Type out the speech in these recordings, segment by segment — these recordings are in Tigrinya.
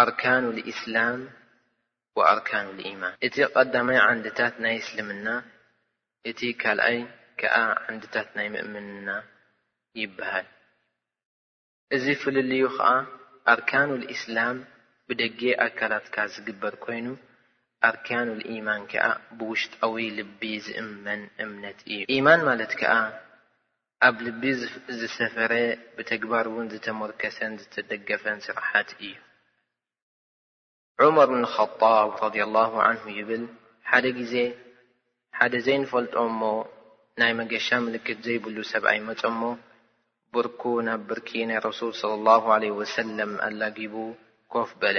ኣርካኑ ልኢስላም ወኣርካኑ ልኢማን፣ እቲ ቐዳማይ ዓንድታት ናይ እስልምና፣ እቲ ካልኣይ ከኣ ዓንድታት ናይ ምእምንና ይበሃል። እዚ ፍልልዩ ኸኣ ኣርካኑ ልኢስላም ብደጌ ኣካላትካ ዝግበር ኮይኑ፣ ኣርካኑ ልኢማን ከኣ ብውሽጣዊ ልቢ ዝእመን እምነት እዩ። ኢማን ማለት ከኣ ኣብ ልቢ ዝሰፈረ ብተግባር እውን ዝተሞርከሰን ዝተደገፈን ስርዓት እዩ። ዑመር ብን ኸጣብ ረዲየላሁ ዓንሁ ይብል፣ ሓደ ግዜ ሓደ ዘይንፈልጦ እሞ ናይ መገሻ ምልክት ዘይብሉ ሰብኣይ መጸ እሞ ብርኩ ናብ ብርኪ ናይ ረሱል ሰለላሁ ዓለይሂ ወሰለም ኣላጊቡ ኮፍ በለ።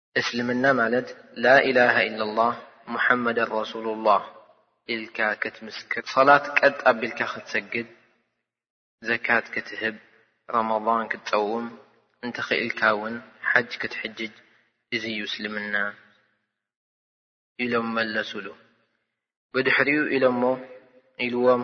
እስልምና ማለት ላኢላሃ ኢለላህ ሙሓመደን ረሱሉላህ ኢልካ ክትምስክር፣ ሶላት ቀጥ ኣቢልካ ክትሰግድ፣ ዘካት ክትህብ፣ ረመዳን ክትጸውም፣ እንተኽኢልካ ውን ሓጅ ክትሕጅጅ እዚ ዩ እስልምና ኢሎም መለሱሉ። ብድሕሪኡ ኢሎሞ ኢልዎም።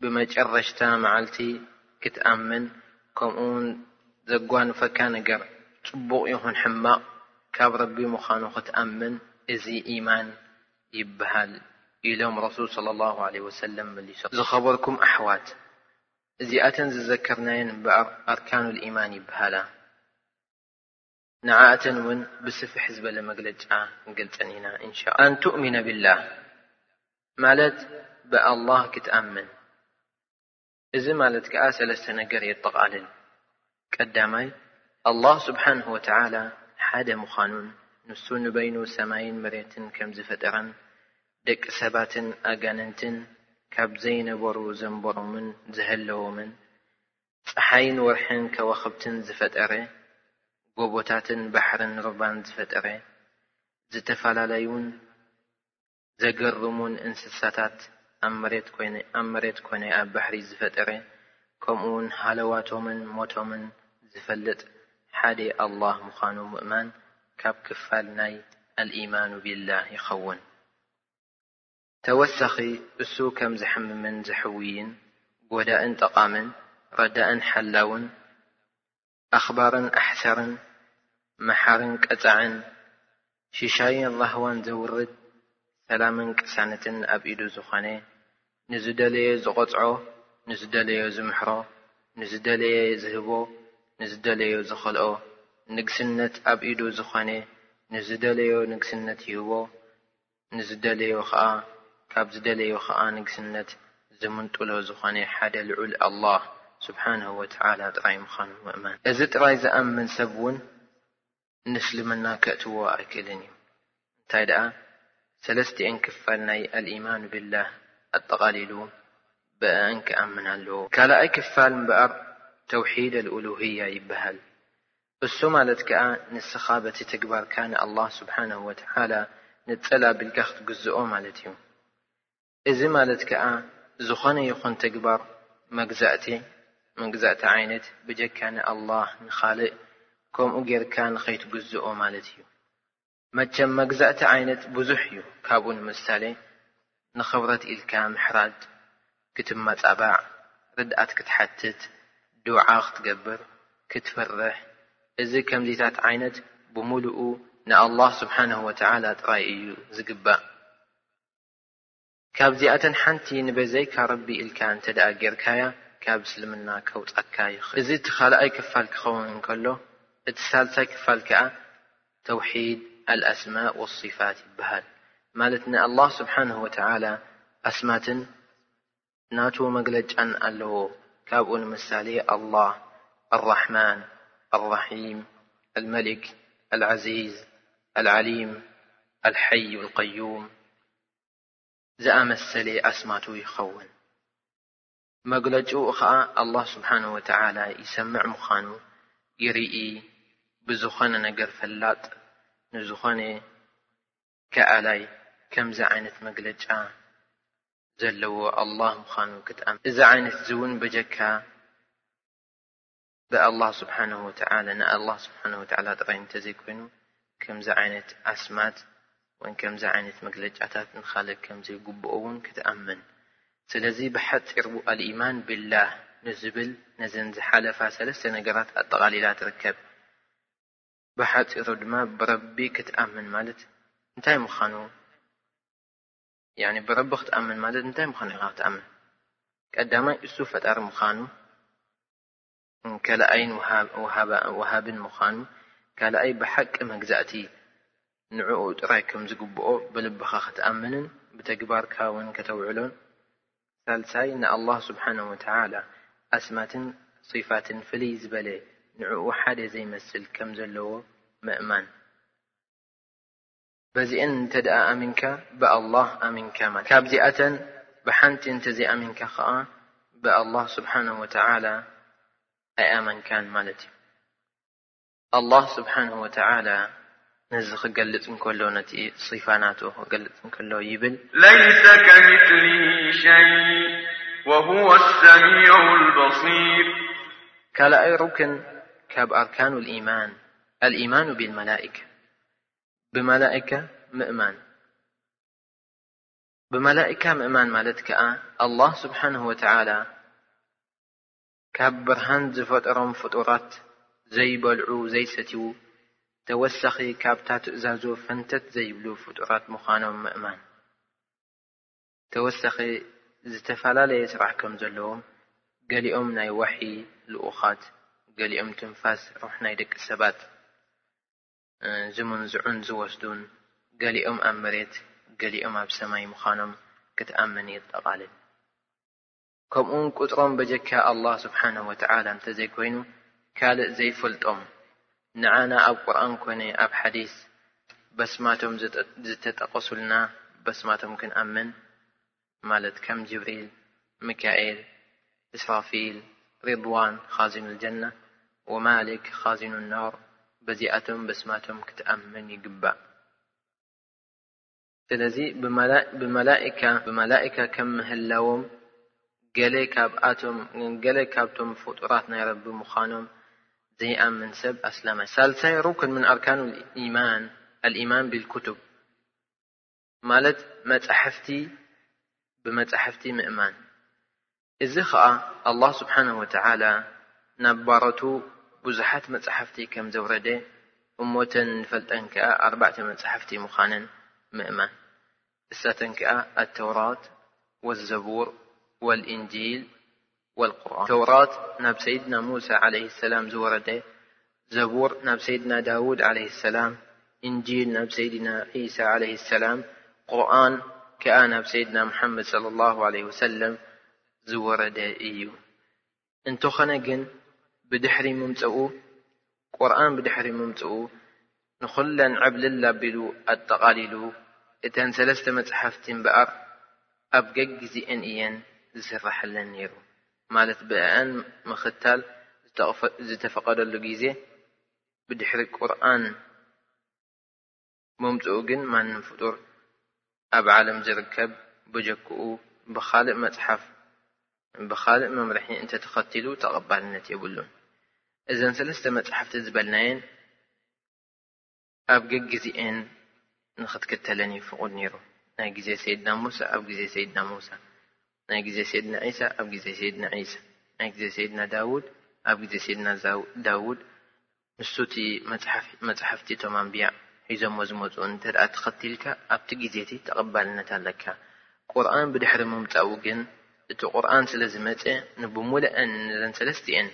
ብመጨረሽታ መዓልቲ ክትኣምን ከምኡውን ዘጓንፈካ ነገር ጽቡቕ ይኹን ሕማቕ ካብ ረቢ ምዃኑ ክትኣምን እዚ ኢማን ይብሃል ኢሎም ረሱል ሰለሏሁ ዓለይሂ ወሰለም መሊሶም። ዝኸበርኩም ኣሕዋት እዚኣተን ዝዘከርናየን እምበኣር ኣርካኑል ኢማን ይብሃላ። ንዓኣተን ውን ብስፍሕ ዝበለ መግለጫ ክንገልጸን ኢና ኢን ሻ። ኣን ቱእሚነ ቢላህ ማለት ብኣላህ ክትኣምን እዚ ማለት ከኣ ሰለስተ ነገር የጠቓልል ቀዳማይ ኣላህ ስብሓንሁ ወተዓላ ሓደ ምዃኑን ንሱ ንበይኑ ሰማይን መሬትን ከም ዝፈጠረን ደቂ ሰባትን ኣጋንንትን ካብ ዘይነበሩ ዘንበሮምን ዘሀለዎምን ጸሓይን ወርሕን ከዋኽብትን ዝፈጠረ፣ ጎቦታትን ባሕርን ሩባን ዝፈጠረ፣ ዝተፋላለዩን ዘገርሙን እንስሳታት ኣብ መሬት ኮነ ኣብ ባሕሪ ዝፈጠረ፣ ከምኡውን ሃለዋቶምን ሞቶምን ዝፈልጥ ሓደ ኣላህ ምዃኑ ምእማን ካብ ክፋል ናይ ኣልኢማኑ ቢላህ ይኸውን። ተወሳኺ እሱ ከም ዘሕምምን ዘሕውይን፣ ጎዳእን ጠቓምን፣ ረዳእን ሓላውን፣ ኣኽባርን ኣሕሳርን፣ መሓርን ቀጻዕን፣ ሽሻይን ራህዋን ዘውርድ፣ ሰላምን ቅሳነትን ኣብ ኢዱ ዝኾነ፣ ንዝደለዮ ዝቐጽዖ፣ ንዝደለዮ ዝምሕሮ፣ ንዝደለየ ዝህቦ፣ ንዝደለዮ ዝኸልኦ፣ ንግስነት ኣብ ኢዱ ዝኾነ ንዝደለዮ ንግስነት ይህቦ፣ ንዝደለዮ ኸኣ ካብ ዝደለዮ ኸኣ ንግስነት ዝምንጥሎ ዝኾነ ሓደ ልዑል ኣላህ ሱብሓነሁ ወተዓላ ጥራይ ምኻኑ ምእማን። እዚ ጥራይ ዝኣምን ሰብ ውን ንእስልምና ከእትዎ ኣይክእልን ዩ። እንታይ ደኣ ሰለስቲኤን ክፋል ናይ ኣልኢማኑ ቢላህ ኣጠቓሊሉ ብኣኣን ክኣምን ኣለዎ። ካልኣይ ክፋል እምበኣር ተውሒድ ኣልኡሉህያ ይበሃል። እሱ ማለት ከኣ ንስኻ በቲ ተግባርካ ንኣላህ ስብሓነሁ ወተዓላ ንጽል ኣቢልካ ክትግዝኦ ማለት እዩ። እዚ ማለት ከኣ ዝኾነ ይኹን ተግባር መግዛእቲ፣ መግዛእቲ ዓይነት፣ ብጀካ ንኣላህ ንኻልእ ከምኡ ጌርካ ንኸይትግዝኦ ማለት እዩ። መቸም መግዛእቲ ዓይነት ብዙሕ ዩ ካብኡ ንምሳሌ ንኽብረት ኢልካ ምሕራድ ክትማጻባዕ ርድኣት ክትሓትት ዱዓ ክትገብር ክትፍርሕ እዚ ከምዚታት ዓይነት ብሙሉኡ ንኣላህ ሱብሓነሁ ወተዓላ ጥራይ እዩ ዝግባእ። ካብዚኣተን ሓንቲ ንበዘይካ ረቢ ኢልካ እንተድኣ ጌርካያ ካብ እስልምና ከውጻካ ይኽእል። እዚ እቲ ካልኣይ ክፋል ክኸውን እንከሎ እቲ ሳልሳይ ክፋል ከኣ ተውሒድ ኣልኣስማእ ወሲፋት ይበሃል። ማለት ንኣላህ ስብሓነሁ ወተዓላ ኣስማትን ናቱ መግለጫን ኣለዎ ካብኡ ንምሳሌ ኣላህ ኣልራሕማን ኣልራሒም ኣልመሊክ ኣልዓዚዝ ኣልዓሊም ኣልሐዩ ኣልቀዩም ዝኣመሰለ ኣስማቱ ይኸውን። መግለጭኡ ኸኣ ኣላህ ስብሓነሁ ወተዓላ ይሰምዕ ምዃኑ፣ ይርኢ፣ ብዝኾነ ነገር ፈላጥ፣ ንዝኾነ ከኣላይ ከምዚ ዓይነት መግለጫ ዘለዎ ኣላህ ምዃኑ ክትኣምን። እዚ ዓይነት'ዚ እውን በጀካ ብኣላህ ስብሓነሁ ወተዓላ ንኣላህ ስብሓነሁ ወተዓላ ጥራይ እንተዘይኮይኑ ከምዚ ዓይነት ኣስማት ወይ ከምዚ ዓይነት መግለጫታት ንኻልእ ከምዘይግብኦ እውን ክትኣምን ስለዚ ብሓፂሩ ኣልኢማን ቢላህ ንዝብል ነዘን ዝሓለፋ ሰለስተ ነገራት ኣጠቓሊላ ትርከብ ብሓፂሩ ድማ ብረቢ ክትኣምን ማለት እንታይ ምዃኑ ብረቢ ክትኣምን ማለት እንታይ ምዃኑ ኢኻ ክትኣምን ቀዳማይ እሱ ፈጣሪ ምዃኑ ከልኣይን ወሃብን ምዃኑ፣ ካልኣይ ብሓቂ መግዛእቲ ንዕኡ ጥራይ ከም ዝግብኦ ብልብኻ ክትኣምንን ብተግባርካ ውን ከተውዕሎን፣ ሳልሳይ ንኣላህ ሱብሓነሁ ወተዓላ ኣስማትን ሲፋትን ፍልይ ዝበለ ንዕኡ ሓደ ዘይመስል ከም ዘለዎ ምእማን። በዚኤን እንተድኣ ኣሚንካ ብኣላህ ኣሚንካ ማለት ካብዚኣተን ብሓንቲ እንተዘይኣሚንካ ኸኣ ብኣላህ ስብሓነሁ ወተዓላ ኣይኣመንካን ማለት እዩ። ኣላህ ስብሓነሁ ወተዓላ ነዚ ክገልጽ እንከሎ ነቲ ሲፋ ናቱ ክገልጽ እንከሎ ይብል ለይሰ ከምስሊሂ ሸይ ወሁወ ሰሚዑ ልበሲር ካልኣይ ሩክን ካብ ኣርካኑ ልኢማን ኣልኢማኑ ቢልመላኢካ ብመላእካ ምእማን ብመላእካ ምእማን ማለት ከኣ ኣላህ ስብሓንሁ ወተዓላ ካብ ብርሃን ዝፈጠሮም ፍጡራት ዘይበልዑ ዘይሰትዉ ተወሳኺ ካብታ ትእዛዙ ፈንተት ዘይብሉ ፍጡራት ምዃኖም ምእማን ተወሳኺ ዝተፈላለየ ስራሕ ከም ዘለዎም ገሊኦም ናይ ዋሒ ልኡኻት ገሊኦም ትንፋስ ሩሕ ናይ ደቂ ሰባት ዝምንዝዑን ዝወስዱን፣ ገሊኦም ኣብ መሬት ገሊኦም ኣብ ሰማይ ምዃኖም ክትኣምን የጠቓልል። ከምኡውን ቁጽሮም በጀካ ኣላህ ስብሓነሁ ወተዓላ እንተዘይኮይኑ ካልእ ዘይፈልጦም፣ ንዓና ኣብ ቁርኣን ኮነ ኣብ ሓዲስ በስማቶም ዝተጠቐሱልና በስማቶም ክንኣምን ማለት ከም ጅብሪል ምካኤል እስራፊል ሪድዋን ኻዚኑል ጀና ወማሊክ ኻዚኑን ናር በዚኣቶም በስማቶም ክትኣምን ይግባእ ስለዚ ብመላኢካ ብመላኢካ ከም ምህላዎም ገለ ካብኣቶም ገለ ካብቶም ፍጡራት ናይ ረቢ ምዃኖም ዘይኣምን ሰብ ኣስላማይ ሳልሳይ ሩክን ምን ኣርካኑል ኢማን ኣልኢማን ቢልኩቱብ ማለት መጻሕፍቲ ብመጻሕፍቲ ምእማን። እዚ ኸኣ ኣላህ ስብሓነሁ ወተዓላ ናብ ባሮቱ ብዙሓት መጻሕፍቲ ከም ዘውረደ እሞ እተን እንፈልጠን ከኣ ኣርባዕተ መጻሕፍቲ ምዃነን ምእማን። እሳተን ከኣ ኣተውራት ወዘቡር ወልኢንጂል ወልቁርኣን፣ ተውራት ናብ ሰይድና ሙሳ ዓለይሂ ሰላም ዝወረደ፣ ዘቡር ናብ ሰይድና ዳውድ ዓለይሂ ሰላም፣ እንጂል ናብ ሰይድና ዒሳ ዓለይሂ ሰላም፣ ቁርኣን ክኣ ናብ ሰይድና ሙሓመድ ሰለላሁ ዓለይሂ ወሰለም ዝወረደ እዩ። እንተኾነ ግን ብድሕሪ ምምጽኡ ቁርኣን ብድሕሪ ምምጽኡ ንኹለን ዕብልል ኣቢሉ ኣጠቓሊሉ፣ እተን ሰለስተ መጻሕፍቲ እምበኣር ኣብ ገግዜኤን እየን ዝስረሐለን ነይሩ፣ ማለት ብእኣን ምኽታል ዝተፈቐደሉ ግዜ ብድሕሪ ቁርኣን፣ መምጽኡ ግን ማንም ፍጡር ኣብ ዓለም ዝርከብ በጀክኡ ብኻልእ መጽሓፍ ብኻልእ መምርሒ እንተተኸቲሉ ተቐባልነት የብሉን። እዘን ሰለስተ መጻሕፍቲ ዝበልናየን ኣብ ገግዜኤን ንኽትክተለን እዩ ፍቑድ ነይሩ። ናይ ግዜ ሰይድና ሙሳ ኣብ ግዜ ሰይድና ሙሳ፣ ናይ ግዜ ሰይድና ዒሳ ኣብ ግዜ ሰይድና ዒሳ፣ ናይ ግዜ ሰይድና ዳውድ ኣብ ግዜ ሰይድና ዳውድ፣ ንሱ እቲ መጽሓፍ መጻሕፍቲ እቶም ኣንብያ ሒዞሞ ዝመጹ እንተ ደኣ ተኸቲልካ ኣብቲ ግዜ እቲ ተቐባልነት ኣለካ። ቁርኣን ብድሕሪ ምምጻኡ ግን እቲ ቁርኣን ስለ ዝመጸ ንብሙልኤን ንዘን ሰለስቲኤን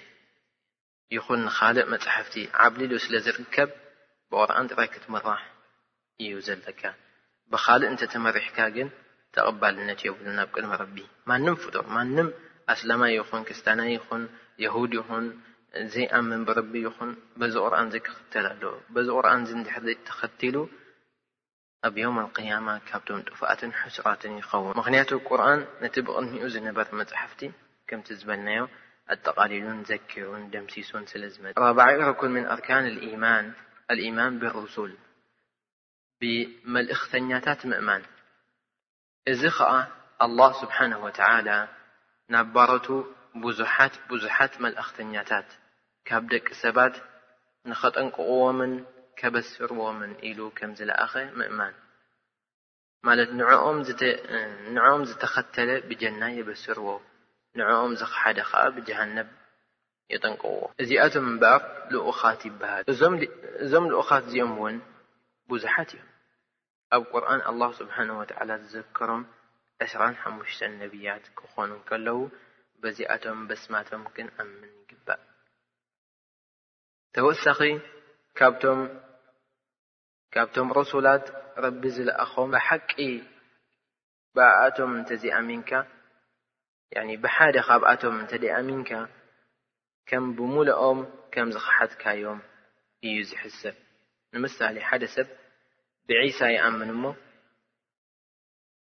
ይኹን ንኻልእ መጻሕፍቲ ዓብሊሉ ስለ ዝርከብ ብቁርኣን ጥራይ ክትምራሕ እዩ ዘለካ ብካልእ እንተ ተመሪሕካ ግን ተቀባልነት የብሉን ኣብ ቅድሚ ረቢ ማንም ፍጡር ማንም ኣስላማይ ይኩን ክስታናይ ይኩን የሁድ ይኩን ዘይ ኣምን ብረቢ ይኩን በዚ ቁርኣን እዚ ክክተል ኣለዎ በዚ ቁርኣን እዚ እንድሕሪ ተከቲሉ ኣብ ዮም ኣልቅያማ ካብቶም ጥፉኣትን ሕሱራትን ይኸውን ምክንያቱ ቁርኣን ነቲ ብቅድሚኡ ዝነበረ መጻሕፍቲ ከምቲ ዝበልናዮ ኣጠቓሊሉን ዘኪሩን ደምሲሱን ስለ ዝመጸ። ራብዓይ ሩኩን ምን ኣርካን ኣልኢማን ኣልኢማን ብሩሱል፣ ብመልእኽተኛታት ምእማን። እዚ ኸኣ ኣላህ ስብሓነሁ ወተዓላ ናብ ባሮቱ ብዙሓት ብዙሓት መልእኽተኛታት ካብ ደቂ ሰባት ንኸጠንቅቕዎምን ከበስርዎምን ኢሉ ከም ዝለኣኸ ምእማን። ማለት ንዕኦም ዝተኸተለ ብጀና የበስርዎ፣ ንዕኦም ዝኸሓደ ኸኣ ብጀሃነብ የጠንቅቕዎ። እዚኣቶም እምበኣር ልኡኻት ይበሃሉ። እዞም ልኡኻት እዚኦም እውን ብዙሓት እዮም። ኣብ ቁርኣን ኣላህ ስብሓነሁ ወተዓላ ዝዘከሮም ዕስራን ሓሙሽተን ነብያት ክኾኑ እንከለዉ፣ በዚኣቶም በስማቶም ክንኣምን ይግባእ። ተወሳኺ ካብቶም ካብቶም ሩሱላት ረቢ ዝለኣኾም ብሓቂ ብኣኣቶም እንተዘይኣሚንካ ያኒ ብሓደ ካብኣቶም እንተደይኣሚንካ ከም ብሙሉኦም ከም ዝኸሓድካዮም እዩ ዝሕሰብ ንምሳሌ ሓደ ሰብ ብዒሳ ይኣምን እሞ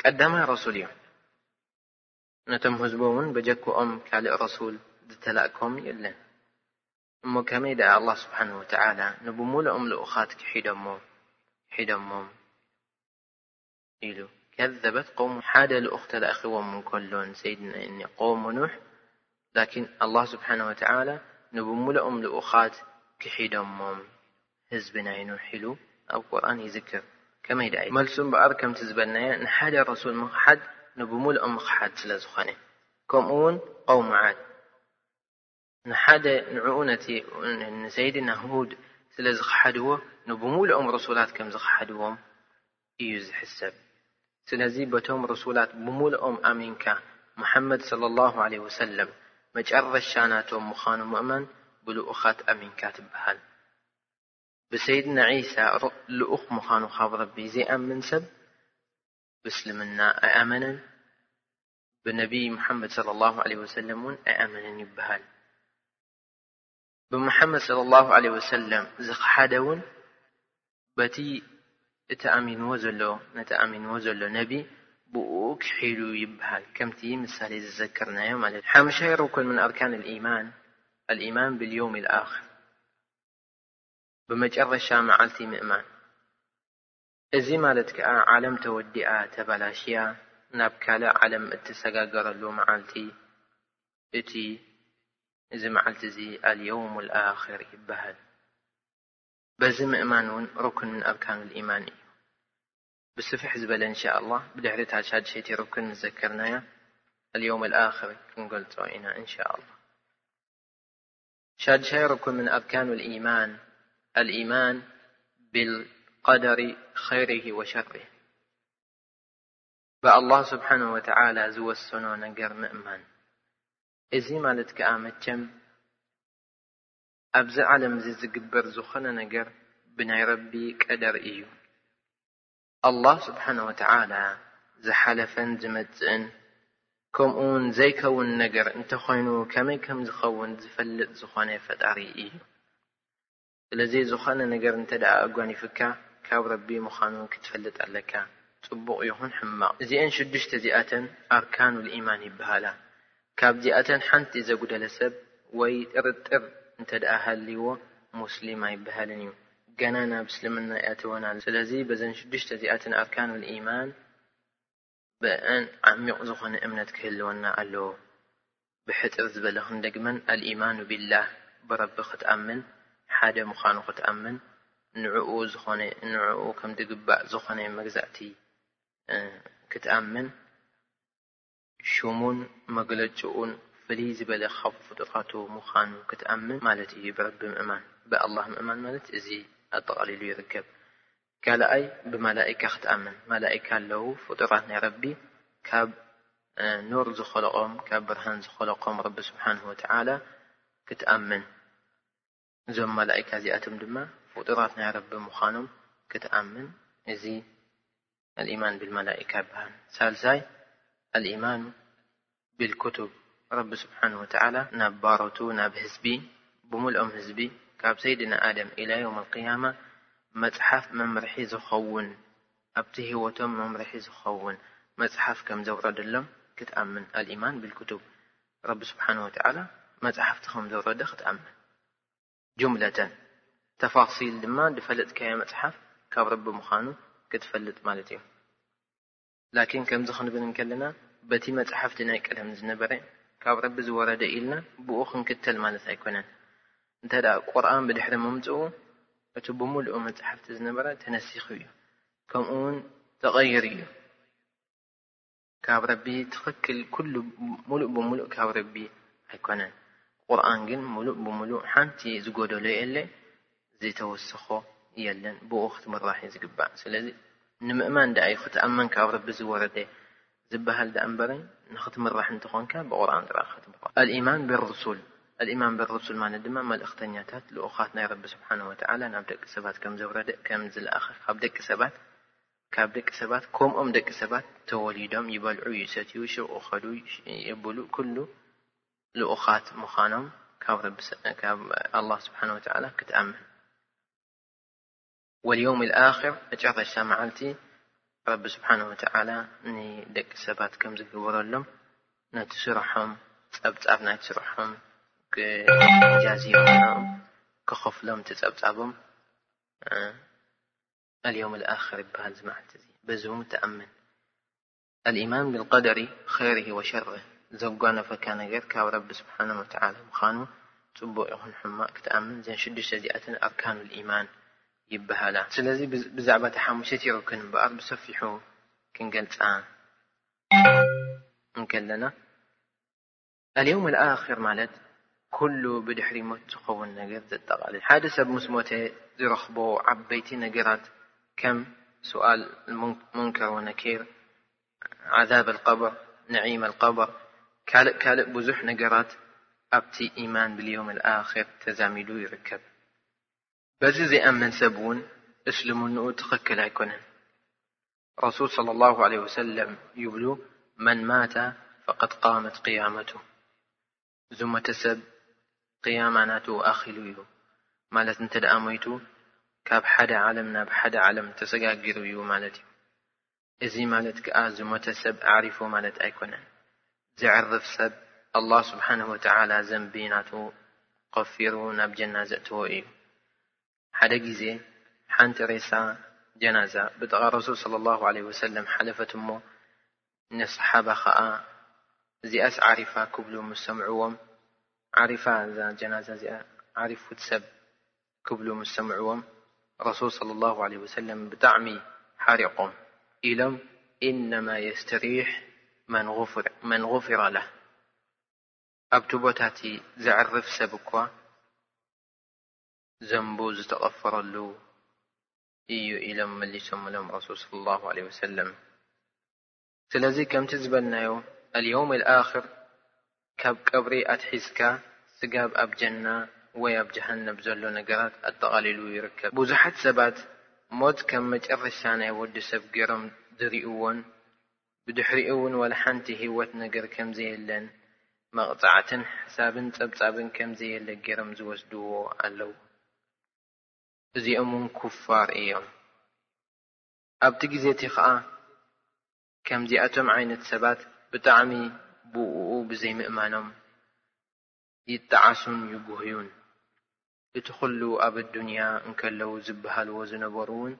ቀዳማይ ረሱል እዩ ነቶም ህዝቡ እውን በጀክኦም ካልእ ረሱል ዝተላእኮም የለን እሞ ከመይ ደኣ ኣላ ስብሓን ወተዓላ ንብሙሉኦም ልኡኻት ክሒደሞ ሒደሞም ኢሉ ከዘበት ቆሙ ሓደ ልኡኽ ተላእኺዎም እንከሎ ንሰይድና እኒ ቆሙ ኑሕ ላኪን ኣላ ስብሓን ወተዓላ ንብሙሉኦም ልኡኻት ክሒደሞም ህዝቢ ናይ ኑሕ ኢሉ ኣብ ቁርኣን ይዝክር ከመይ ድኣ ኢዩ መልሱ እምበኣር ከምቲ ዝበልናዮ ንሓደ ረሱል ምኽሓድ ንብሙልኦም ምኽሓድ ስለ ዝኾነ ከምኡ ውን ቀውሚ ዓድ ንሓደ ንዕኡ ነቲ ንሰይድና ሁድ ስለ ዝኽሓድዎ ንብሙልኦም ረሱላት ከም ዝኽሓድዎም እዩ ዝሕሰብ ስለዚ በቶም ሩሱላት ብሙሉኦም ኣሚንካ ሙሐመድ ሰለሏሁ ዓለይሂ ወሰለም መጨረሻ ናቶም ምኻኑ ምእማን ብሉኡኻት ኣሚንካ ትብሃል ብሰይድና ዒሳ ልኡኽ ምኻኑ ካብ ረቢ ዘይኣምን ሰብ ብእስልምና ኣይኣመነን ብነብይ ሙሐመድ ሰለሏሁ ዓለይሂ ወሰለም ውን ኣይኣመነን ይብሃል። ብሙሓመድ ሰለላሁ ዓለይሂ ወሰለም ዝኸሓደ'ውን በቲ እቲ ኣሚንዎ ዘሎ ነቲ ኣሚንዎ ዘሎ ነቢ ብኡኡ ክሒዱ ይብሃል ከምቲ ምሳሌ ዝዘከርናዮ ማለት እዩ። ሓምሻይ ሩኩን ምን ኣርካን ልኢማን ኣልኢማን ብልየውም ልኣኽር ብመጨረሻ መዓልቲ ምእማን። እዚ ማለት ከኣ ዓለም ተወዲኣ ተባላሽያ ናብ ካልእ ዓለም እትሰጋገረሉ መዓልቲ እቲ እዚ መዓልቲ እዚ ኣልየውሙል ኣኽር ይበሃል። በዚ ምእማን እውን ሩክን ምን ኣርካኑል ኢማን እዩ። ብስፍሕ ዝበለ እንሻ ኣላህ ብድሕሪ እታ ሻድሸይቲ ሩክን ምስ ዘከርናያ ኣልየውመል ኣኽር ክንገልጾ ኢና እንሻ ኣላህ። ሻድሻይ ሩኩን ምን ኣርካኑ ልኢማን ኣልኢማን ብልቀደሪ ኸይሪሂ ወሸሪሂ ብኣላህ ስብሓን ወተዓላ ዝወሰኖ ነገር ምእማን እዚ ማለት ከዓ መቸም ኣብዚ ዓለም እዚ ዝግበር ዝኾነ ነገር ብናይ ረቢ ቀደር እዩ ኣላህ ስብሓነ ወተዓላ ዝሓለፈን ዝመጽእን ከምኡውን ዘይከውን ነገር እንተኾይኑ ከመይ ከም ዝኸውን ዝፈልጥ ዝኾነ ፈጣሪ እዩ። ስለዚ ዝኾነ ነገር እንተ ደኣ ኣጓኒፍካ ካብ ረቢ ምዃኑ ክትፈልጥ ኣለካ ጽቡቕ ይኹን ሕማቕ። እዚኤን ሽዱሽተ እዚኣተን ኣርካኑል ኢማን ይበሃላ። ካብዚኣተን ሓንቲ ዘጉደለ ሰብ ወይ ጥርጥር እንተድኣ ሃልይዎ ሙስሊም ኣይብሃልን እዩ ገና ናብ እስልምና ኣይኣተወን ኣሎ ስለዚ በዘን ሽዱሽተ እዚኣተን ኣርካኑል ኢማን በኣን ዓሚቕ ዝኾነ እምነት ክህልወና ኣለዎ ብሕጽር ዝበለ ክንደግመን ኣልኢማኑ ቢላህ ብረቢ ክትኣምን ሓደ ምዃኑ ክትኣምን ንዕኡ ዝኾነ ንዕኡ ከምድግባእ ዝኾነ መግዛእቲ ክትኣምን ሹሙን መግለጭኡን ፍልይ ዝበለ ካብ ፍጡራቱ ምዃኑ ክትኣምን ማለት እዩ ብረቢ ምእማን ብኣላህ ምእማን ማለት እዚ ኣጠቓሊሉ ይርከብ ካልኣይ ብመላኢካ ክትኣምን መላኢካ ኣለዉ ፍጡራት ናይ ረቢ ካብ ኑር ዝኸለቖም ካብ ብርሃን ዝኸለቆም ረቢ ስብሓንሁ ወተዓላ ክትኣምን እዞም መላኢካ እዚኣቶም ድማ ፍጡራት ናይ ረቢ ምዃኖም ክትኣምን እዚ ኣልኢማን ብልመላኢካ ይበሃል። ሳልሳይ ኣልኢማኑ ብልኩቱብ ረቢ ስብሓነሁ ወተዓላ ናብ ባሮቱ ናብ ህዝቢ ብምልኦም ህዝቢ ካብ ሰይድና ኣደም ኢላ የውመል ቅያማ መፅሓፍ መምርሒ ዝኸውን ኣብቲ ህይወቶም መምርሒ ዝኸውን መፅሓፍ ከምዘውረደሎም ክትኣምን ኣልኢማን ብልኩቱብ ረቢ ስብሓነሁ ወተዓላ መጻሕፍቲ ከም ዘውረደ ክትኣምን ጁምለተን ተፋሲል ድማ ድፈለጥካዮ መጽሓፍ ካብ ረቢ ምዃኑ ክትፈልጥ ማለት እዩ። ላኪን ከምዚ ክንብል እንከለና በቲ መጻሕፍቲ ናይ ቀደም ዝነበረ ካብ ረቢ ዝወረደ ኢልና ብኡ ክንክተል ማለት ኣይኮነን። እንተ ቁርኣን ብድሕሪ ምምጽኡ እቲ ብምሉኡ መጻሕፍቲ ዝነበረ ተነሲኹ እዩ ከምኡውን ተቐይሩ እዩ። ካብ ረቢ ትኽክል ኩሉ ሙሉእ ብሙሉእ ካብ ረቢ ኣይኮነን ቁርኣን ግን ሙሉእ ብሙሉእ ሓንቲ ዝጎደሎ የለ ዝተወሰኾ የለን ብኡ ክትምራሕ እዩ ዝግባእ ስለዚ ንምእማን ደኣ እዩ ክትኣመን ካብ ረቢ ዝወረደ ዝበሃል ደኣ እምበረ ንኽትምራሕ እንተኾንካ ብቁርኣን ጥራሕ ክትምራሕ ኣልኢማን ብሩሱል ኣልኢማን ብሩሱል ማለት ድማ መልእኽተኛታት ልኡኻት ናይ ረቢ ስብሓን ወተዓላ ናብ ደቂ ሰባት ከም ዘውረደ ከም ዝለኣኸ ካብ ደቂ ሰባት ካብ ደቂ ሰባት ኮምኦም ደቂ ሰባት ተወሊዶም ይበልዑ ይሰትዩ ሹቅ ይከዱ የብሉ ኩሉ ልኡካት ምካኖም ካብ ረቢ ካብ ኣላህ ስብሓን ወተዓላ ክትኣምን ወልየውም ልኣክር መጨረሻ መዓልቲ ረቢ ስብሓን ወተዓላ ንደቂ ሰባት ከም ዝግበረሎም ነቲ ስርሖም ጸብጻብ ናይቲ ስርሖም ክጃዝዮም ክኸፍሎም እቲ ጸብጻቦም ኣልዮምል ኣኽር ይበሃል እዚ መዓልቲ እዚ በዚ እውን ትኣምን ኣልኢማን ብልቀደሪ ኸይርሂ ወሸርህ ዘጓነፈካ ነገር ካብ ረቢ ስብሓን ወተዓላ ምዃኑ ፅቡቕ ይኹን ሕማቕ ክትኣምን ዘን ሽዱሽተ እዚኣተን ኣርካኑ ልኢማን ይበሃላ ስለዚ ብዛዕባ እቲ ሓሙሸቲ ሩክን እምበኣር ብሰፊሑ ክንገልፃ እንከለና ኣልዮም ኣክር ማለት كله بدحر م تقون نجر زدقل حاد سب مسمتي زرخبه عبيتي نجرات كم سؤال امنكر ونكير عذاب القبر نعيم القبر كالق كالق بزح نجرات أبتي إيمان باليوم الآخر تزامدو يركب በዚ ዘይኣምን ሰብ እውን እስልምንኡ ትኽክል ኣይኮነን ረሱል صለ ላሁ ለ ወሰለም ይብሉ መን ማተ ፈቐድ ቃመት ቅያመቱ ዝሞተ ሰብ ቅያማ ናቱ ኣኺሉ እዩ ማለት እንተ ደኣ ሞይቱ ካብ ሓደ ዓለም ናብ ሓደ ዓለም ተሰጋጊሩ እዩ ማለት እዩ እዚ ማለት ከኣ ዝሞተ ሰብ ኣዕሪፉ ማለት ኣይኮነን። ዘዕርፍ ሰብ ኣላህ ስብሓነሁ ወተዓላ ዘንቢ ናቱ ኸፊሩ ናብ ጀና ዘእትዎ እዩ። ሓደ ግዜ ሓንቲ ሬሳ፣ ጀናዛ፣ ብጥቓ ረሱል ሰለላሁ ዓለይሂ ወሰለም ሓለፈት እሞ ንሰሓባ ኸኣ እዚኣስ ዓሪፋ ክብሉ ምስ ሰምዕዎም ዓሪፋ እዛ ጀናዛ እዚኣ ዓሪፉ እቲ ሰብ ክብሉ ምስ ሰምዕዎም ረሱል ሰለላሁ ዓለይሂ ወሰለም ብጣዕሚ ሓሪቖም ኢሎም ኢነማ የስተሪሕ መን ጉፊረ ለህ ኣብቲ ቦታቲ ዘዕርፍ ሰብ እኳ ዘንቡ ዝተቐፈረሉ እዩ ኢሎም መሊሶምሎም ረሱል ሰለላሁ ዓለይሂ ወሰለም። ስለዚ ከምቲ ዝበልናዮ ኣልየውም ኣልኣኽር ካብ ቀብሪ ኣትሒዝካ ስጋብ ኣብ ጀና ወይ ኣብ ጀሃነብ ዘሎ ነገራት ኣጠቓሊሉ ይርከብ። ብዙሓት ሰባት ሞት ከም መጨረሻ ናይ ወዲ ሰብ ገይሮም ዝሪኡዎን ብድሕሪኡ ውን ዋላ ሓንቲ ህይወት ነገር ከምዘየለን መቕጻዕትን ሕሳብን ጸብጻብን ከምዘየለ ገይሮም ዝወስድዎ ኣለዉ። እዚኦም ውን ኩፋር እዮም። ኣብቲ ግዜ እቲ ኸኣ ከምዚኣቶም ዓይነት ሰባት ብጣዕሚ ብእኡ ብዘይምእማኖም ይጣዓሱን ይጉህዩን። እቲ ኹሉ ኣብ ኣዱንያ እንከለዉ ዝበሃልዎ ዝነበሩ'ውን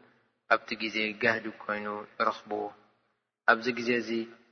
ኣብቲ ግዜ ጋህዲ ኮይኑ ንረኽብዎ። ኣብዚ ግዜ እዚ።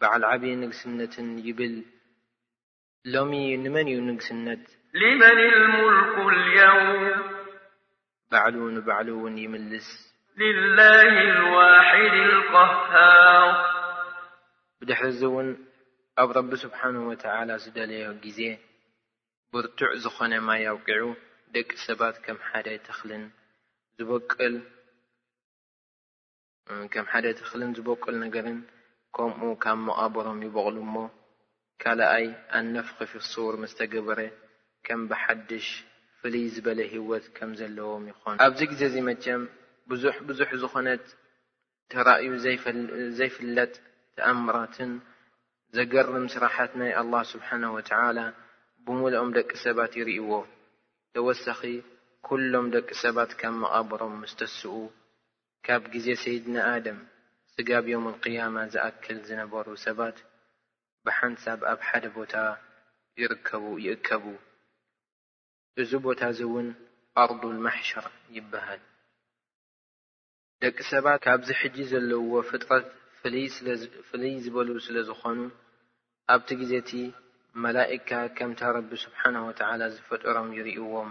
በዓል ዓቢ ንግስነትን ይብል ሎሚ ንመን እዩ ንግስነት። ሊመን ልሙልኩ ልየውም። ባዕሉ ንባዕሉ ውን ይምልስ። ሊላሂ ልዋሒድ ልቀሃር። ብድሕሪ እዚ ውን ኣብ ረቢ ስብሓነሁ ወተዓላ ዝደለዮ ግዜ ብርቱዕ ዝኾነ ማይ ኣብቂዑ ደቂ ሰባት ከም ሓደ ተኽልን ዝቦቅል፣ ከም ሓደ ተኽልን ዚበቍል ነገርን ከምኡ ካብ መቓብሮም ይበቝሉ እሞ፣ ካልኣይ ኣንፍ ኺፍስውር ምስ ተገበረ፣ ከም ብሓድሽ ፍልይ ዝበለ ህይወት ከም ዘለዎም ይኾን። ኣብዚ ግዜ እዚ መቸም ብዙሕ ብዙሕ ዝኾነት ተራእዩ ዘይፍለጥ ተኣምራትን ዘገርም ስራሓት ናይ ኣላህ ስብሓነሁ ወተዓላ ብምሉኦም ደቂ ሰባት ይርእይዎ። ተወሳኺ ኩሎም ደቂ ሰባት ካብ መቓብሮም ምስ ተስኡ ካብ ግዜ ሰይድና ኣደም ስጋብ ዮሙል ቂያማ ዝኣክል ዝነበሩ ሰባት ብሓንሳብ ኣብ ሓደ ቦታ ይርከቡ፣ ይእከቡ። እዚ ቦታ'ዚ'ውን ኣርዱል ማሕሸር ይበሃል። ደቂ ሰባት ካብዚ ሕጂ ዘለውዎ ፍጥረት ፍልይ ዝበሉ ስለ ዝኾኑ፣ ኣብቲ ግዜ'ቲ መላኢካ ከምታ ረቢ ስብሓነሁ ወተዓላ ዝፈጠሮም ይርእይዎም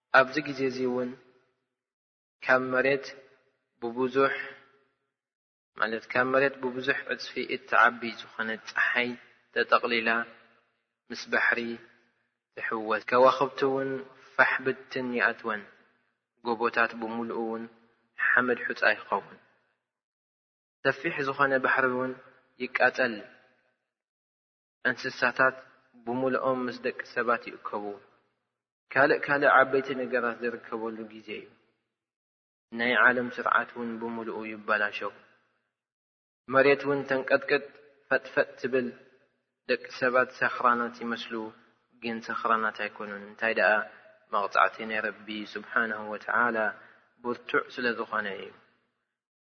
ኣብዚ ግዜ'ዚ'ውን ካብ መሬት ብብዙሕ ማለት ካብ መሬት ብብዙሕ ዕጽፊ እትዓቢ ዝኾነት ጸሓይ ተጠቕሊላ ምስ ባሕሪ ትሕወስ። ከዋኽብቲ'ውን ፋሕ ብትን ይኣትወን፣ ጎቦታት ብምሉኡ'ውን ሓመድ ሑጻ ይኸውን። ሰፊሕ ዝኾነ ባሕሪ'ውን ይቃጸል። እንስሳታት ብምሉኦም ምስ ደቂ ሰባት ይእከቡ። ካልእ ካልእ ዓበይቲ ነገራት ዝርከበሉ ግዜ'ዩ። ናይ ዓለም ስርዓት ውን ብምሉኡ ይበላሸው። መሬት ውን ተንቀጥቅጥ ፈጥፈጥ ትብል። ደቂ ሰባት ሰኽራናት ይመስሉ ግን ሰኽራናት ኣይኮኑን እንታይ ደኣ መቕጻዕቲ ናይ ረቢ ሱብሓነሁ ወተዓላ ብርቱዕ ስለ ዝኾነ እዩ።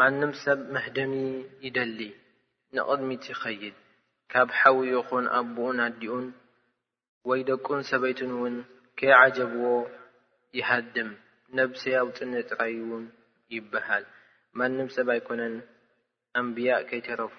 ማንም ሰብ መህደሚ ይደሊ ንቕድሚት ይኸይድ ካብ ሓው ይኹን ኣቡኡን ኣዲኡን ወይ ደቁን ሰበይቱን ውን ከይዓጀብዎ ይሃድም ነብሰይ ኣውጽኒ ጥራይ ውን ይብሃል ማንም ሰብ ኣይኮነን ኣንብያእ ከይተረፉ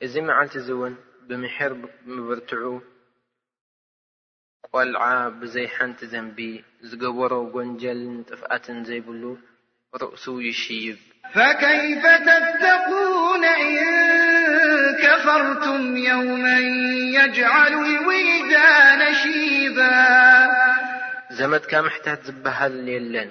እዚ መዓልቲ እዚ እውን ብምሒር ምብርትዑ ቆልዓ ብዘይ ሓንቲ ዘንቢ ዝገበሮ ጎንጀልን ጥፍኣትን ዘይብሉ ርእሱ ይሽይብ። ፈከይፈ ተተቁነ ኢን ከፈርቱም የውመ የጅዓሉ ልዊልዳነ ሺባ። ዘመድካ ምሕታት ዝበሃል የለን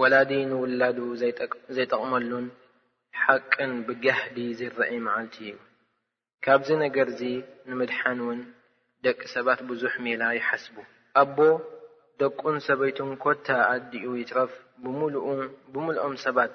ወላዲ ንውላዱ ዘይጠቕመሉን ሓቅን ብጋህዲ ዚረኣይ መዓልቲ እዩ። ካብዚ ነገርዚ ንምድሓን ውን ደቂ ሰባት ብዙሕ ሜላ ይሓስቡ። ኣቦ ደቁን ሰበይቱን ኮታ ኣዲኡ ይትረፍ ብምሉኡ ብምሉኦም ሰባት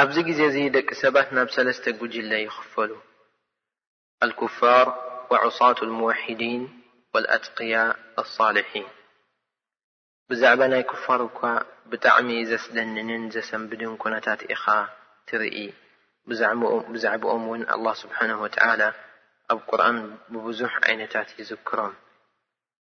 ኣብዚ ግዜ እዚ ደቂ ሰባት ናብ ሰለስተ ጉጅለ ይኽፈሉ፣ ኣልኩፋር ወዑሳቱ ኣልሙወሒዲን ወልኣትቅያ ኣልሳሊሒን። ብዛዕባ ናይ ኩፋር እኳ ብጣዕሚ ዘስደንንን ዘሰንብድን ኩነታት ኢኻ ትርኢ። ብዛዕብኦም እውን ኣላህ ስብሓነሁ ወተዓላ ኣብ ቁርኣን ብብዙሕ ዓይነታት ይዝክሮም።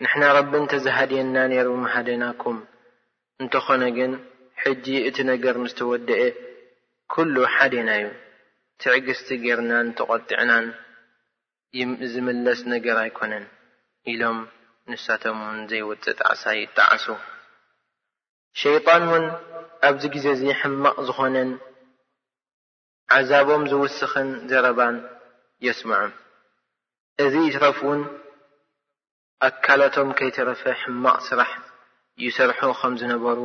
ንሕና ረቢ እንተ ዝሃድየና ነይሩ ምሃደናኩም፣ እንተኾነ ግን ሕጂ እቲ ነገር ምስ ተወደኤ ኩሉ ሓዴናዩ፣ ትዕግስቲ ጌርናን ተቖጢዕናን ዝምለስ ነገር ኣይኮነን ኢሎም ንሳቶም ውን ዘይውጽእ ጣዕሳ ይጣዓሱ። ሸይጣን ውን ኣብዚ ግዜዚ ሕማቕ ዝኾነን ዓዛቦም ዝውስኽን ዘረባን የስምዖም። እዚ ይትረፍ'ውን ኣካላቶም ከይተረፈ ሕማቕ ስራሕ ይሰርሑ ከም ዝነበሩ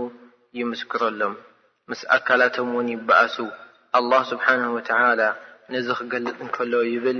ይምስክረሎም። ምስ ኣካላቶም'ውን ይበኣሱ። ኣላህ ስብሓነሁ ወተዓላ ነዚ ክገልጽ እንከሎ ይብል።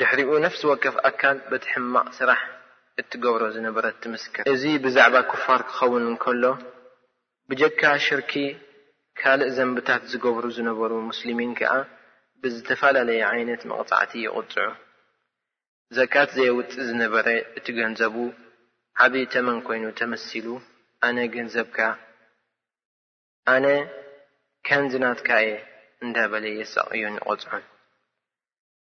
ድሕሪኡ ነፍሲ ወከፍ ኣካል በቲ ሕማቕ ስራሕ እትገብሮ ዝነበረት ትምስክር። እዚ ብዛዕባ ኩፋር ክኸውን እንከሎ ብጀካ ሽርኪ ካልእ ዘንብታት ዝገብሩ ዝነበሩ ሙስሊሚን ከኣ ብዝተፈላለየ ዓይነት መቕጻዕቲ ይቕጽዑ። ዘካት ዘየውጽእ ዝነበረ እቲ ገንዘቡ ዓቢ ተመን ኮይኑ ተመሲሉ ኣነ ገንዘብካ ኣነ ከንዚ ናትካ'የ እንዳበለ የሳቕዮን ይቐጽዖን።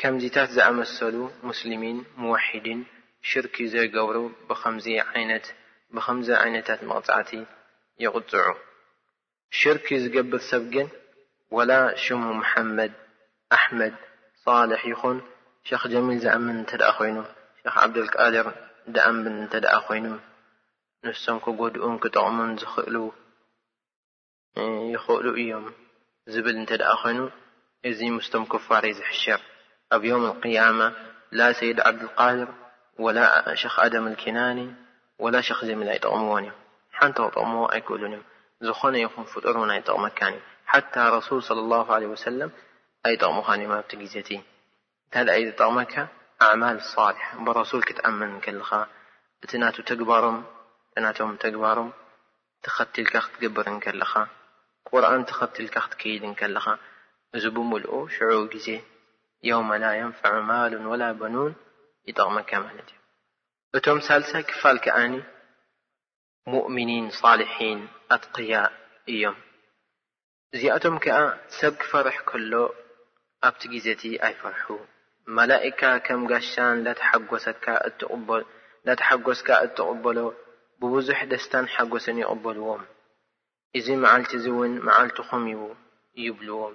ከምዚታት ዝኣመሰሉ ሙስሊሚን ሙወሒዲን ሽርኪ ዘይገብሩ ብኸምዚ ዓይነት ብኸምዚ ዓይነታት መቕጻዕቲ ይቕጽዑ። ሽርኪ ዝገብር ሰብ ግን ወላ ሽሙ መሓመድ፣ ኣሕመድ፣ ሷልሕ ይኹን ሸኽ ጀሚል ዝኣምን እንተድኣ ኮይኑ ሸኽ ዓብደልቃድር ድኣምን እንተድኣ ኮይኑ ንሶም ክጎድኡን ክጠቕሙን ዝኽእሉ ይኽእሉ እዮም ዝብል እንተድኣ ኮይኑ እዚ ምስቶም ኩፋር እዩ ዝሕሸር ኣብ ዮም ኣልቅያማ ላ ሰይድ ዓብድልቃድር ወላ ሸኽ ኣደም ኣልኪናኒ ወላ ሸኽ ጀሚል ኣይጠቕምዎን እዮም ሓንቲ ክጠቕምዎ ኣይክእሉን እዮም ዝኾነ ይኹን ፍጡር እውን ኣይጠቕመካን እዩ ሓታ ረሱል صለ ላሁ ዓለይሂ ወሰለም ኣይጠቕሙኻን እዮም ኣብቲ ግዜ እቲ እንተድኣ እዩ ዝጠቕመካ ኣዕማል ሳሊሓ ብረሱል ክትኣምን ከለኻ እቲ ናቱ ተግባሮም እቲ ናቶም ተግባሮም ተኸቲልካ ክትገብር እንከለኻ፣ ቁርኣን ተኸቲልካ ክትከይድ እንከለኻ፣ እዚ ብምልኡ ሽዑኡ ግዜ፣ የውመ ላ የንፈዑ ማሉን ወላ በኑን፣ ይጠቕመካ ማለት እዩ። እቶም ሳልሳይ ክፋል ከኣ ሙእሚኒን፣ ሷሊሒን፣ ኣትቕያ እዮም። እዚኣቶም ከኣ ሰብ ክፈርሕ ከሎ ኣብቲ ግዜቲ ኣይፈርሑ መላኢካ ከም ጋሻ እንዳተሓጎሰካ እትቅበሎ እንዳተሓጎስካ እትቅበሎ ብብዙሕ ደስታን ሓጎስን ይቅበልዎም እዚ መዓልቲዚ ውን መዓልትኹም ዩ ይብልዎም።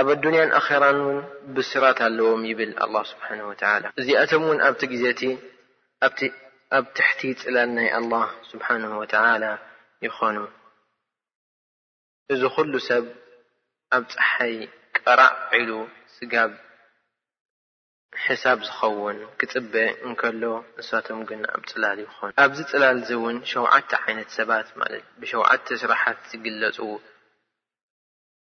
ኣብ ኣዱንያን ኣኼራን ውን ብስራት ኣለዎም ይብል ኣላህ ስብሓነሁ ወተዓላ። እዚኣቶም ውን ኣብቲ ግዜ እቲ ኣብቲ ኣብ ትሕቲ ጽላል ናይ ኣላህ ስብሓነሁ ወተዓላ ይኾኑ። እዚ ኹሉ ሰብ ኣብ ጸሓይ ቀራዕ ኢሉ ስጋብ ሕሳብ ዝኸውን ክጽበ እንከሎ ንሳቶም ግን ኣብ ጽላል ይኾኑ። ኣብዚ ጽላል እዚ ውን ሸውዓተ ዓይነት ሰባት ማለት ብሸውዓተ ስራሓት ዝግለጹ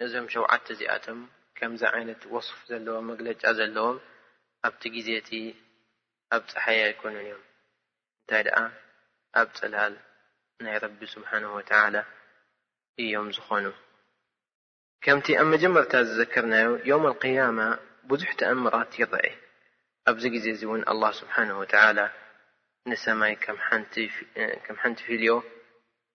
ነዞም ሸውዓተ እዚኣቶም ከምዚ ዓይነት ወስፍ ዘለዎም መግለጫ ዘለዎም ኣብቲ ግዜ እቲ ኣብ ጸሓይ ኣይኮኑን እዮም እንታይ ደኣ ኣብ ጽላል ናይ ረቢ ስብሓነሁ ወተዓላ እዮም ዝኾኑ። ከምቲ ኣብ መጀመርታ ዝዘከርናዮ የውም ኣልቅያማ ብዙሕ ተኣምራት ይረኣይ። ኣብዚ ግዜ እዚ እውን ኣላህ ስብሓነሁ ወተዓላ ንሰማይ ከም ሓንቲ ፊልዮ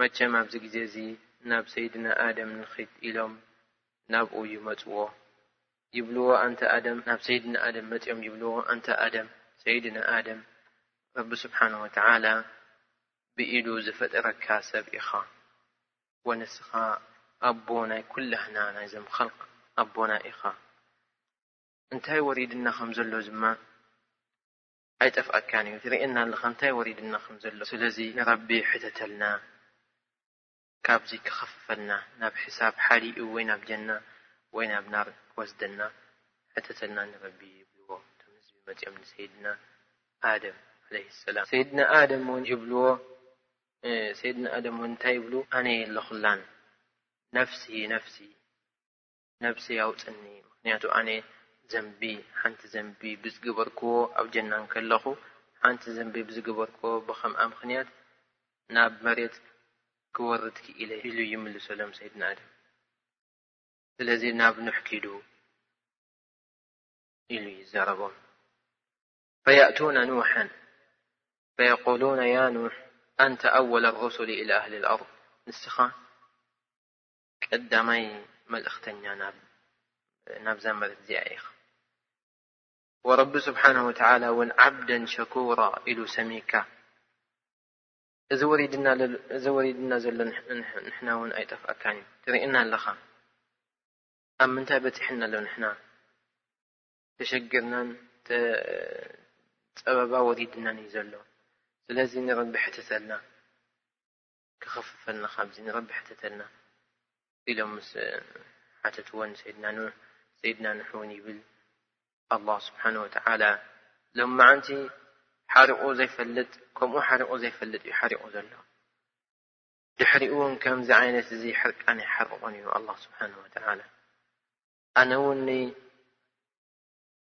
መቸም ኣብዚ ግዜ እዚ ናብ ሰይድና ኣደም ንኺድ ኢሎም ናብኡ ይመጽዎ ይብልዎ ኣንታ ኣደም ናብ ሰይድና ኣደም መጽዮም ይብልዎ ኣንታ ኣደም ሰይድና ኣደም ረቢ ስብሓን ወተዓላ ብኢዱ ዝፈጠረካ ሰብ ኢኻ ወንስኻ ኣቦ ናይ ኩላህና ናይዘም ኸልቅ ኣቦና ኢኻ እንታይ ወሪድና ኸም ዘሎ ዝማ ኣይጠፍኣካን እዩ ትርእየና ኣለኻ እንታይ ወሪድና ከም ዘሎ ስለዚ ንረቢ ሕተተልና ካብዚ ክኽፍፈልና ናብ ሕሳብ ሓዲኡ ወይ ናብ ጀና ወይ ናብ ናር ክወስደና ሕተተልና ንረቢ ይብልዎ እቶም ህዝቢ መጺኦም ንሰይድና ኣደም ዓለይሂ ሰላም ሰይድና ኣደም እውን ይብልዎ ሰይድና ኣደም እውን እንታይ ይብሉ ኣነ የለኹላን ነፍሲ ነፍሲ ነብሰይ ኣውጽኒ ምክንያቱ ኣነ ዘንቢ ሓንቲ ዘንቢ ብዝገበርክዎ ኣብ ጀና እንከለኩ ሓንቲ ዘንቢ ብዝገበርክዎ ብከምኣ ምክንያት ናብ መሬት ክወርድ ክኢለ ኢሉ ይምልሰሎም ሰይድና ኣደም ስለዚ ናብ ኑሕ ኪዱ ኢሉ ይዛረቦም ፈያእቱነ ኑሐን ፈየቁሉነ ያ ኑሕ ኣንተ ኣወል ኣሩሱሊ ኢላ ኣህሊ ኣርድ ንስኻ ቀዳማይ መልእኽተኛ ናብ ናብዛ መሬት እዚኣ ኢኻ። ወረቢ ስብሓነሁ ወተዓላ እውን ዓብደን ሸኩራ ኢሉ ሰምይካ። እዚ ወሪድና ዘሎ ንሕና እውን ኣይጠፍኣካን እዩ። ትርእየና ኣለኻ። ኣብ ምንታይ በፂሕና ኣሎ ንሕና ተሸግርናን ፀበባ ወሪድናን እዩ ዘሎ። ስለዚ ንረቢ ሕተተልና። ክኸፍፈልና ካብዚ ንረቢ ሕተተና ኢሎም ምስ ሓተትዎ ንሰይድና ኑሕ ሰይድና ኑሕ እውን ይብል ኣላህ ስብሓን ወተዓላ ሎም መዓንቲ ሓሪቑ ዘይፈልጥ ከምኡ ሓሪቑ ዘይፈልጥ እዩ ሓሪቑ ዘሎ ድሕሪኡ እውን ከምዚ ዓይነት እዚ ሕርቃን ይሓርቕን እዩ ኣላ ስብሓን ወተዓላ ኣነ እውን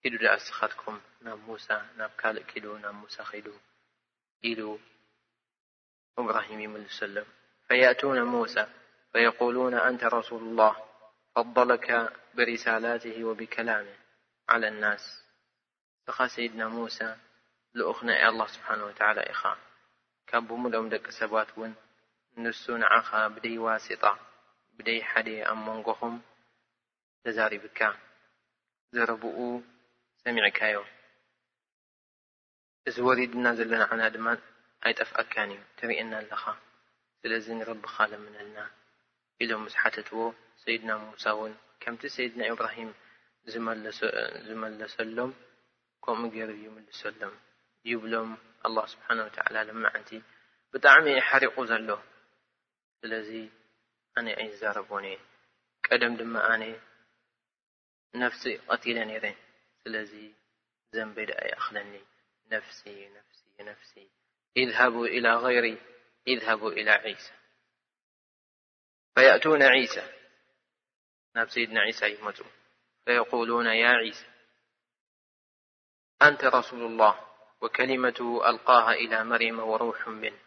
ኪዱ ደኣ እስኻትኩም ናብ ሙሳ ናብ ካልእ ኪዱ ናብ ሙሳ ኺዱ ኢሉ እብራሂም ይምልሰሎም ፈየእቱነ ሙሳ ፈየቁሉነ ኣንተ ረሱሉ ላህ ፈደለከ ብሪሳላትህ ወብከላምህ ዓላ ናስ እስኻ ሰይድና ሙሳ ልኡኽ ናይ ኣላህ ስብሓን ወተዓላ ኢኻ ካብ ብምልኦም ደቂ ሰባት ውን ንሱ ንዓኻ ብደይ ዋሲጣ ብደይ ሓደ ኣብ መንጎኹም ተዛሪብካ ዘረብኡ ሰሚዕካዮ እዚ ወሪድና ዘሎ ንዓና ድማ ኣይጠፍኣካን እዩ ትርእየና ኣለኻ ስለዚ ንረብኻ ለምነልና ኢሎም ምስ ሓተትዎ ሰይድና ሙሳ እውን ከምቲ ሰይድና ኢብራሂም ዝመለሰሎም ከምኡ ገይሩ ይምልሰሎም ይብሎም ኣላ ስብሓን ወተዓላ ልመዓንቲ ብጣዕሚ እዩ ሓሪቑ ዘሎ سل أن أيزربون قدم م أن نفس قتل نرين ل زنب أيأخلن نف ف اذهبوا إلى غيري اذهبوا إلى عيسى فيأتون عيسى زينا عيسى يمو فيقولون يا عيسى أنت رسول الله وكلمته ألقاها إلى مريم وروح من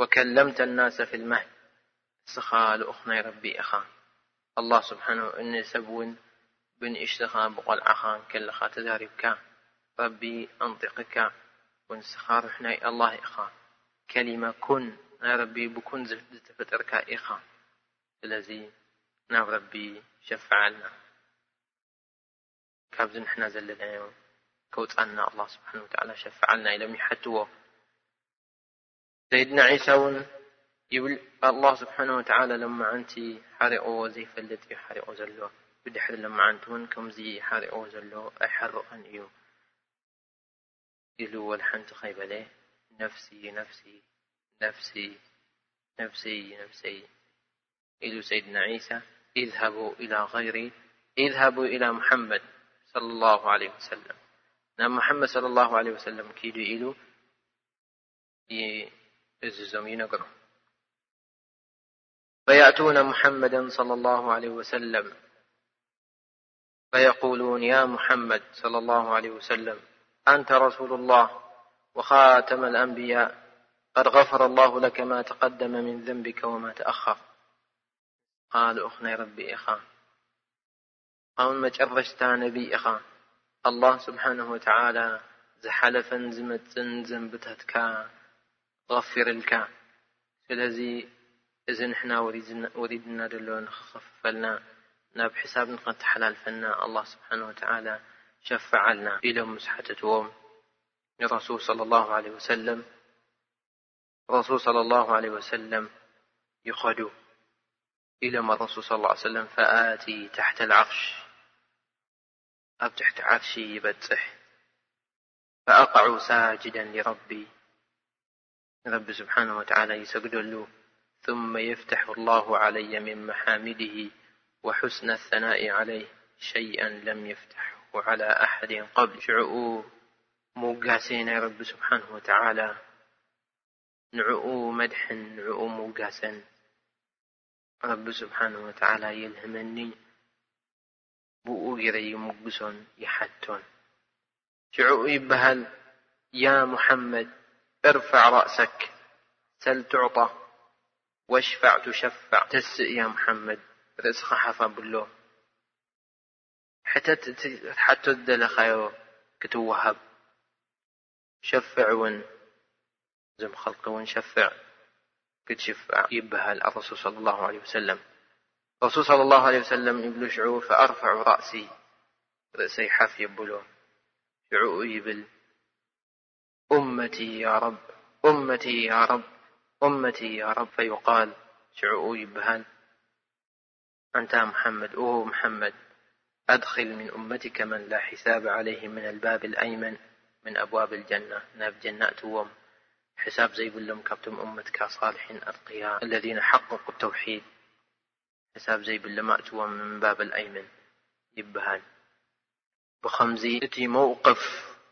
ወከለምተ ናሰ ፊል መህድ እስኻ ልኡኽ ናይ ረቢ ኢኻ ኣላህ ስብሓነሁ ን ሰብ ውን ብንእሽትኻ ብቆልዓኻ ከለኻ ተዛሪብካ ረቢ ኣንጢቅካ ወንስኻ ሩሕ ናይ ኣላህ ኢኻ ከሊማ ኩን ናይ ረቢ ብኩን ዝተፈጠርካ ኢኻ ስለዚ ናብ ረቢ ሸፍዓልና ካብዚ ንሕና ዘለናዮ ከውፃና ኣላህ ስብሓነሁ ወተዓላ ሸፍዓልና ኢሎም ይሓትዎ ሰይድና ዒሳ እውን ይብል ኣላህ ስብሓን ወተዓላ ለማዓንቲ ሓሪቕዎ ዘይፈልጥ እዩ ሓሪቑ ዘሎ ብድሕሪ ለማዓንቲ እውን ከምዚ ሓሪቕዎ ዘሎ ኣይሓርቐን እዩ ኢሉ ወል ሓንቲ ከይበለ ነፍሲ ነፍሲ ነፍሲ ነፍሰይ ነፍሰይ ኢሉ ሰይድና ዒሳ ኢዝሃቡ ኢላ ገይሪ ኢዝሃቡ ኢላ ሙሓመድ صለ ላሁ ለ ወሰለም ናብ መሓመድ صለ ላሁ ለ ወሰለም ኪዱ ኢሉ እ ዞم ዩ نر فيأتون محمدا صلى الله عليه وسلم فيقولون يا محمد صلى الله عليه وسلم أنت رسول الله وخاተم الأنبياء قد غفر الله لك ما تقدم من ذنبك وما تأخر قال ናይ رب ኢኻ ኣውን መጨረሽታ ነቢይ ኢኻ ኣላህ ስብሓነሁ ወተዓላ ዝሓለፈን ዝመጽእን ዘንብታትካ ቐፊርልካ ስለዚ እዚ ንሕና ወሪድና ደሎ ንኽኸፍፈልና ናብ ሕሳብ ንኸተሓላልፈና ኣላህ ስብሓነሁ ወተዓላ ሸፍዓልና ኢሎም ምስ ሓተትዎም ንረሱል ሰለላሁ ዓለይሂ ወሰለም ረሱል ሰለላሁ ዓለይሂ ወሰለም ይኸዱ إلم الرسول صلىى الله عيه وسلم فأتي تحت العرش أب تحت عرشي يبፅح فأقعوا ساجدا لربي رب سبحانه وتعالى يسجدل ثم يفتح الله علي من محامده وحسن الثناء عليه شيئا لم يفتحه على أحد قبل شعء مجاسينيرب سبحانه وتعالى نعؤو مدح نعؤو مجاس رب سبحانه وتعالى يلهمني ب جري مجس يحتن شع يبهل يا محمد ارفع رأسك سل تعطى واشفع تشفع تسء يا محمد رأس خحفة بله حتد لخير كتوهب شفع ون زم خلق ون شفع كتشفيبهل الرسول صلى الله عليه وسلم الرسول صلى الله عليه وسلم يبله شعوب فأرفع رأسي رأسيحفي بله شعو يبل متيا ربمتي يا رب متي يا رب فيقال شعيبها نمحمد محمد أدخل من أمتك من لا حساب عليه من الباب الأيمن من أبواب الجنةناوم حسابزي الم متك صالح قي الذين حققوا التوحيد حسابي الموم من باب الأيمن ብኸምዚ እቲ መውቅፍ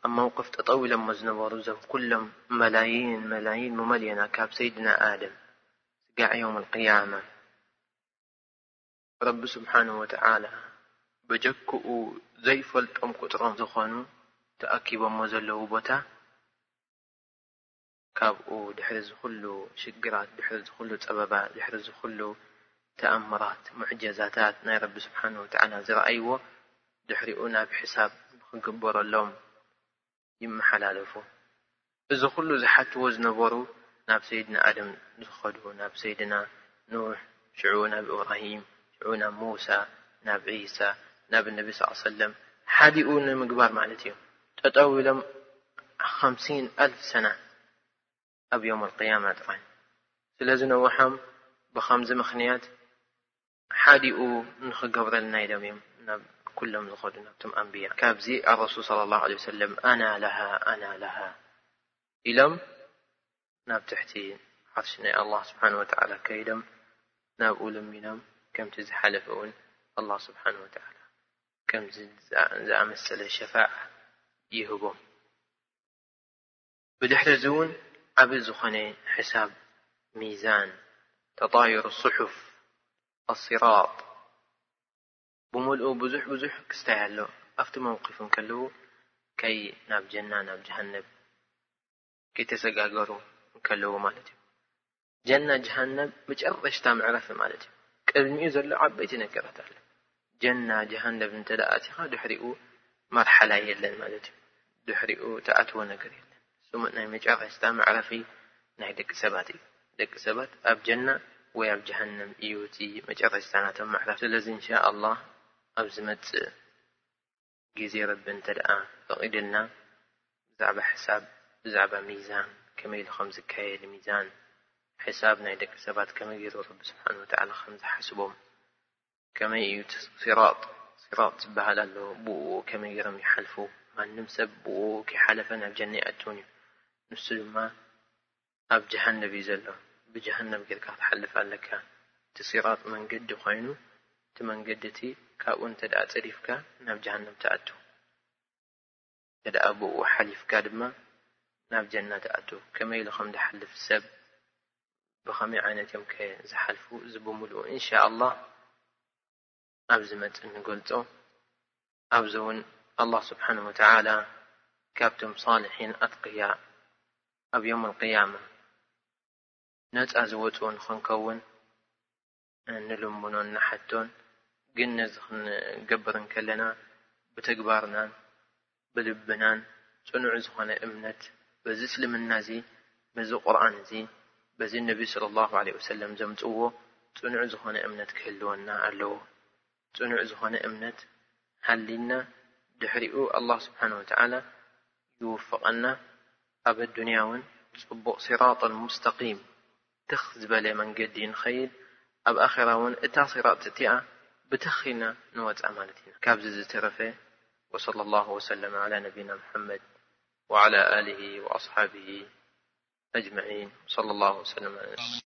ኣብ መውቅፍ ጠጠው ኢሎሞ ዝነበሩ እዞም ኩሎም መላይን መላይን ሙመሊዮና ካብ ሰይድና ኣደም ስጋዕ የውመል ቅያማ ረቢ ስብሓነሁ ወተዓላ በጀክኡ ዘይፈልጦም ቁፅሮም ዝኾኑ ተኣኪቦሞ ዘለዉ ቦታ ካብኡ ድሕሪ እዚ ኹሉ ሽግራት ድሕሪ እዚ ኹሉ ጸበባ ድሕሪ እዚ ኹሉ ተኣምራት ሙዕጀዛታት ናይ ረቢ ስብሓነሁ ወተዓላ ዝረኣይዎ ድሕሪኡ ናብ ሕሳብ ብኽግበረሎም ይመሓላለፉ እዚ ኹሉ ዝሓትዎ ዝነበሩ ናብ ሰይድና ኣደም ዝኸዱ ናብ ሰይድና ኑሕ ሽዑ ናብ እብራሂም ሽዑ ናብ ሙሳ ናብ ዒሳ ናብ ነቢ ሰለላሁ ዓለይሂ ወሰለም ሓዲኡ ንምግባር ማለት እዩ። ጠጠው ኢሎም ሓምሲን ኣልፍ ሰና ኣብ ዮም ኣልቅያማ ጥራይ ስለ ዝነውሖም ብኸምዚ ምኽንያት ሓዲኡ ንኽገብረልና ኢሎም እዮም ናብ ኩሎም ዝኸዱ ናብቶም ኣንብያ ካብዚ ኣረሱል صለ ላሁ ለ ወሰለም ኣና ለሃ ኣና ለሃ ኢሎም ናብ ትሕቲ ዓርሺ ናይ ኣላህ ስብሓነሁ ወተዓላ ከይዶም ናብኡ ለሚኖም ከምቲ ዝሓለፈ እውን ኣላህ ስብሓነሁ ወተዓላ ከምዚ ዝኣመሰለ ሸፋዓ ይህቦም። ብድሕሪ እዚ እውን ዓብይ ዝኾነ ሕሳብ ሚዛን ተጣዩር ሱሑፍ ኣሲራጥ ብምልኡ ብዙሕ ብዙሕ ክስታይ ኣሎ ኣብቲ መውቂፍ እንከለዉ ከይ ናብ ጀና ናብ ጀሃነብ ከይተሰጋገሩ እንከለዉ ማለት እዩ። ጀና ጀሃነብ መጨረሽታ መዕረፊ ማለት እዩ። ቅድሚኡ ዘሎ ዓበይቲ ነገራት ኣለ ጀና ጀሃነብ እንተ ኣቲኻ ድሕሪኡ መርሓላ የለን ማለት እዩ። ድሕሪኡ ተኣትዎ ነገር የለን ስሙ ናይ መጨረስታ መዕረፊ ናይ ደቂ ሰባት እዩ። ደቂ ሰባት ኣብ ጀና ወይ ኣብ ጀሃንም እዩ እቲ መጨረስታ ናቶም መዕረፊ። ስለዚ እንሻ ኣላ ኣብ ዝመፅእ ግዜ ረቢ እንተድኣ ፈቒድልና ብዛዕባ ሕሳብ ብዛዕባ ሚዛን ከመይ ኢሉ ከም ዝካየድ ሚዛን ሕሳብ ናይ ደቂ ሰባት ከመይ ገይሩ ረቢ ስብሓን ወተዓላ ከም ዝሓስቦም ከመይ እዩ ሲራጥ ሲራጥ ዝበሃል ኣሎ ብኡ ከመይ ገይሮም ይሓልፉ ማንም ሰብ ብኡ ከይሓለፈ ናብ ጀና ኣይኣቱን እዩ ንሱ ድማ ኣብ ጀሃነብ እዩ ዘሎ ብጀሃነብ ጌርካ ክትሓልፍ ኣለካ እቲ ሲራጥ መንገዲ ኮይኑ እቲ መንገዲ እቲ ካብኡ እንተድኣ ጸዲፍካ ናብ ጀሃነብ ትኣቱ እንተድኣ ብኡ ሓሊፍካ ድማ ናብ ጀና ትኣቱ ከመይ ኢሉ ከም ድሓልፍ ሰብ ብኸመይ ዓይነት እዮም ከ ዝሓልፉ እዚ ብምልኡ እንሻኣላህ ኣብ ዝመጽእ ንገልጾ። ኣብዚ ውን ኣላህ ስብሓነሁ ወተዓላ ካብቶም ሷሊሒን ኣትቅያ ኣብ የውመል ቂያማ ነጻ ዝወጽኡ ንኽንከውን ንልምኖን ንሓቶን ግን ነዚ ክንገብር እንከለና ብተግባርናን ብልብናን ጽኑዕ ዝኾነ እምነት በዚ እስልምና እዚ በዚ ቁርኣን እዚ በዚ ነቢ ሰለሏሁ ዓለይሂ ወሰለም ዘምጽዎ ጽኑዕ ዝኾነ እምነት ክህልወና ኣለዎ ጽኑዕ ዝኾነ እምነት ሃሊና ድሕሪኡ ኣላህ ስብሓን ወተዓላ ይውፍቐና ኣብ ኣዱንያ ውን ጽቡቕ ሲራጠል ሙስተቂም ትኽ ዝበለ መንገዲ ንኸይድ ኣብ ኣኼራ ውን እታ ሲራጥ እቲኣ ብትኽ ኢልና ንወጻ ማለት ኢና ካብዚ ዝተረፈ ወሰለሏሁ ወሰለመ ዓላ ነቢና ሙሓመድ ወዓላ ኣሊሂ ወኣስሓቢሂ ኣጅመዒን ወሰለሏሁ ወሰለመ ዓላ ነቢና።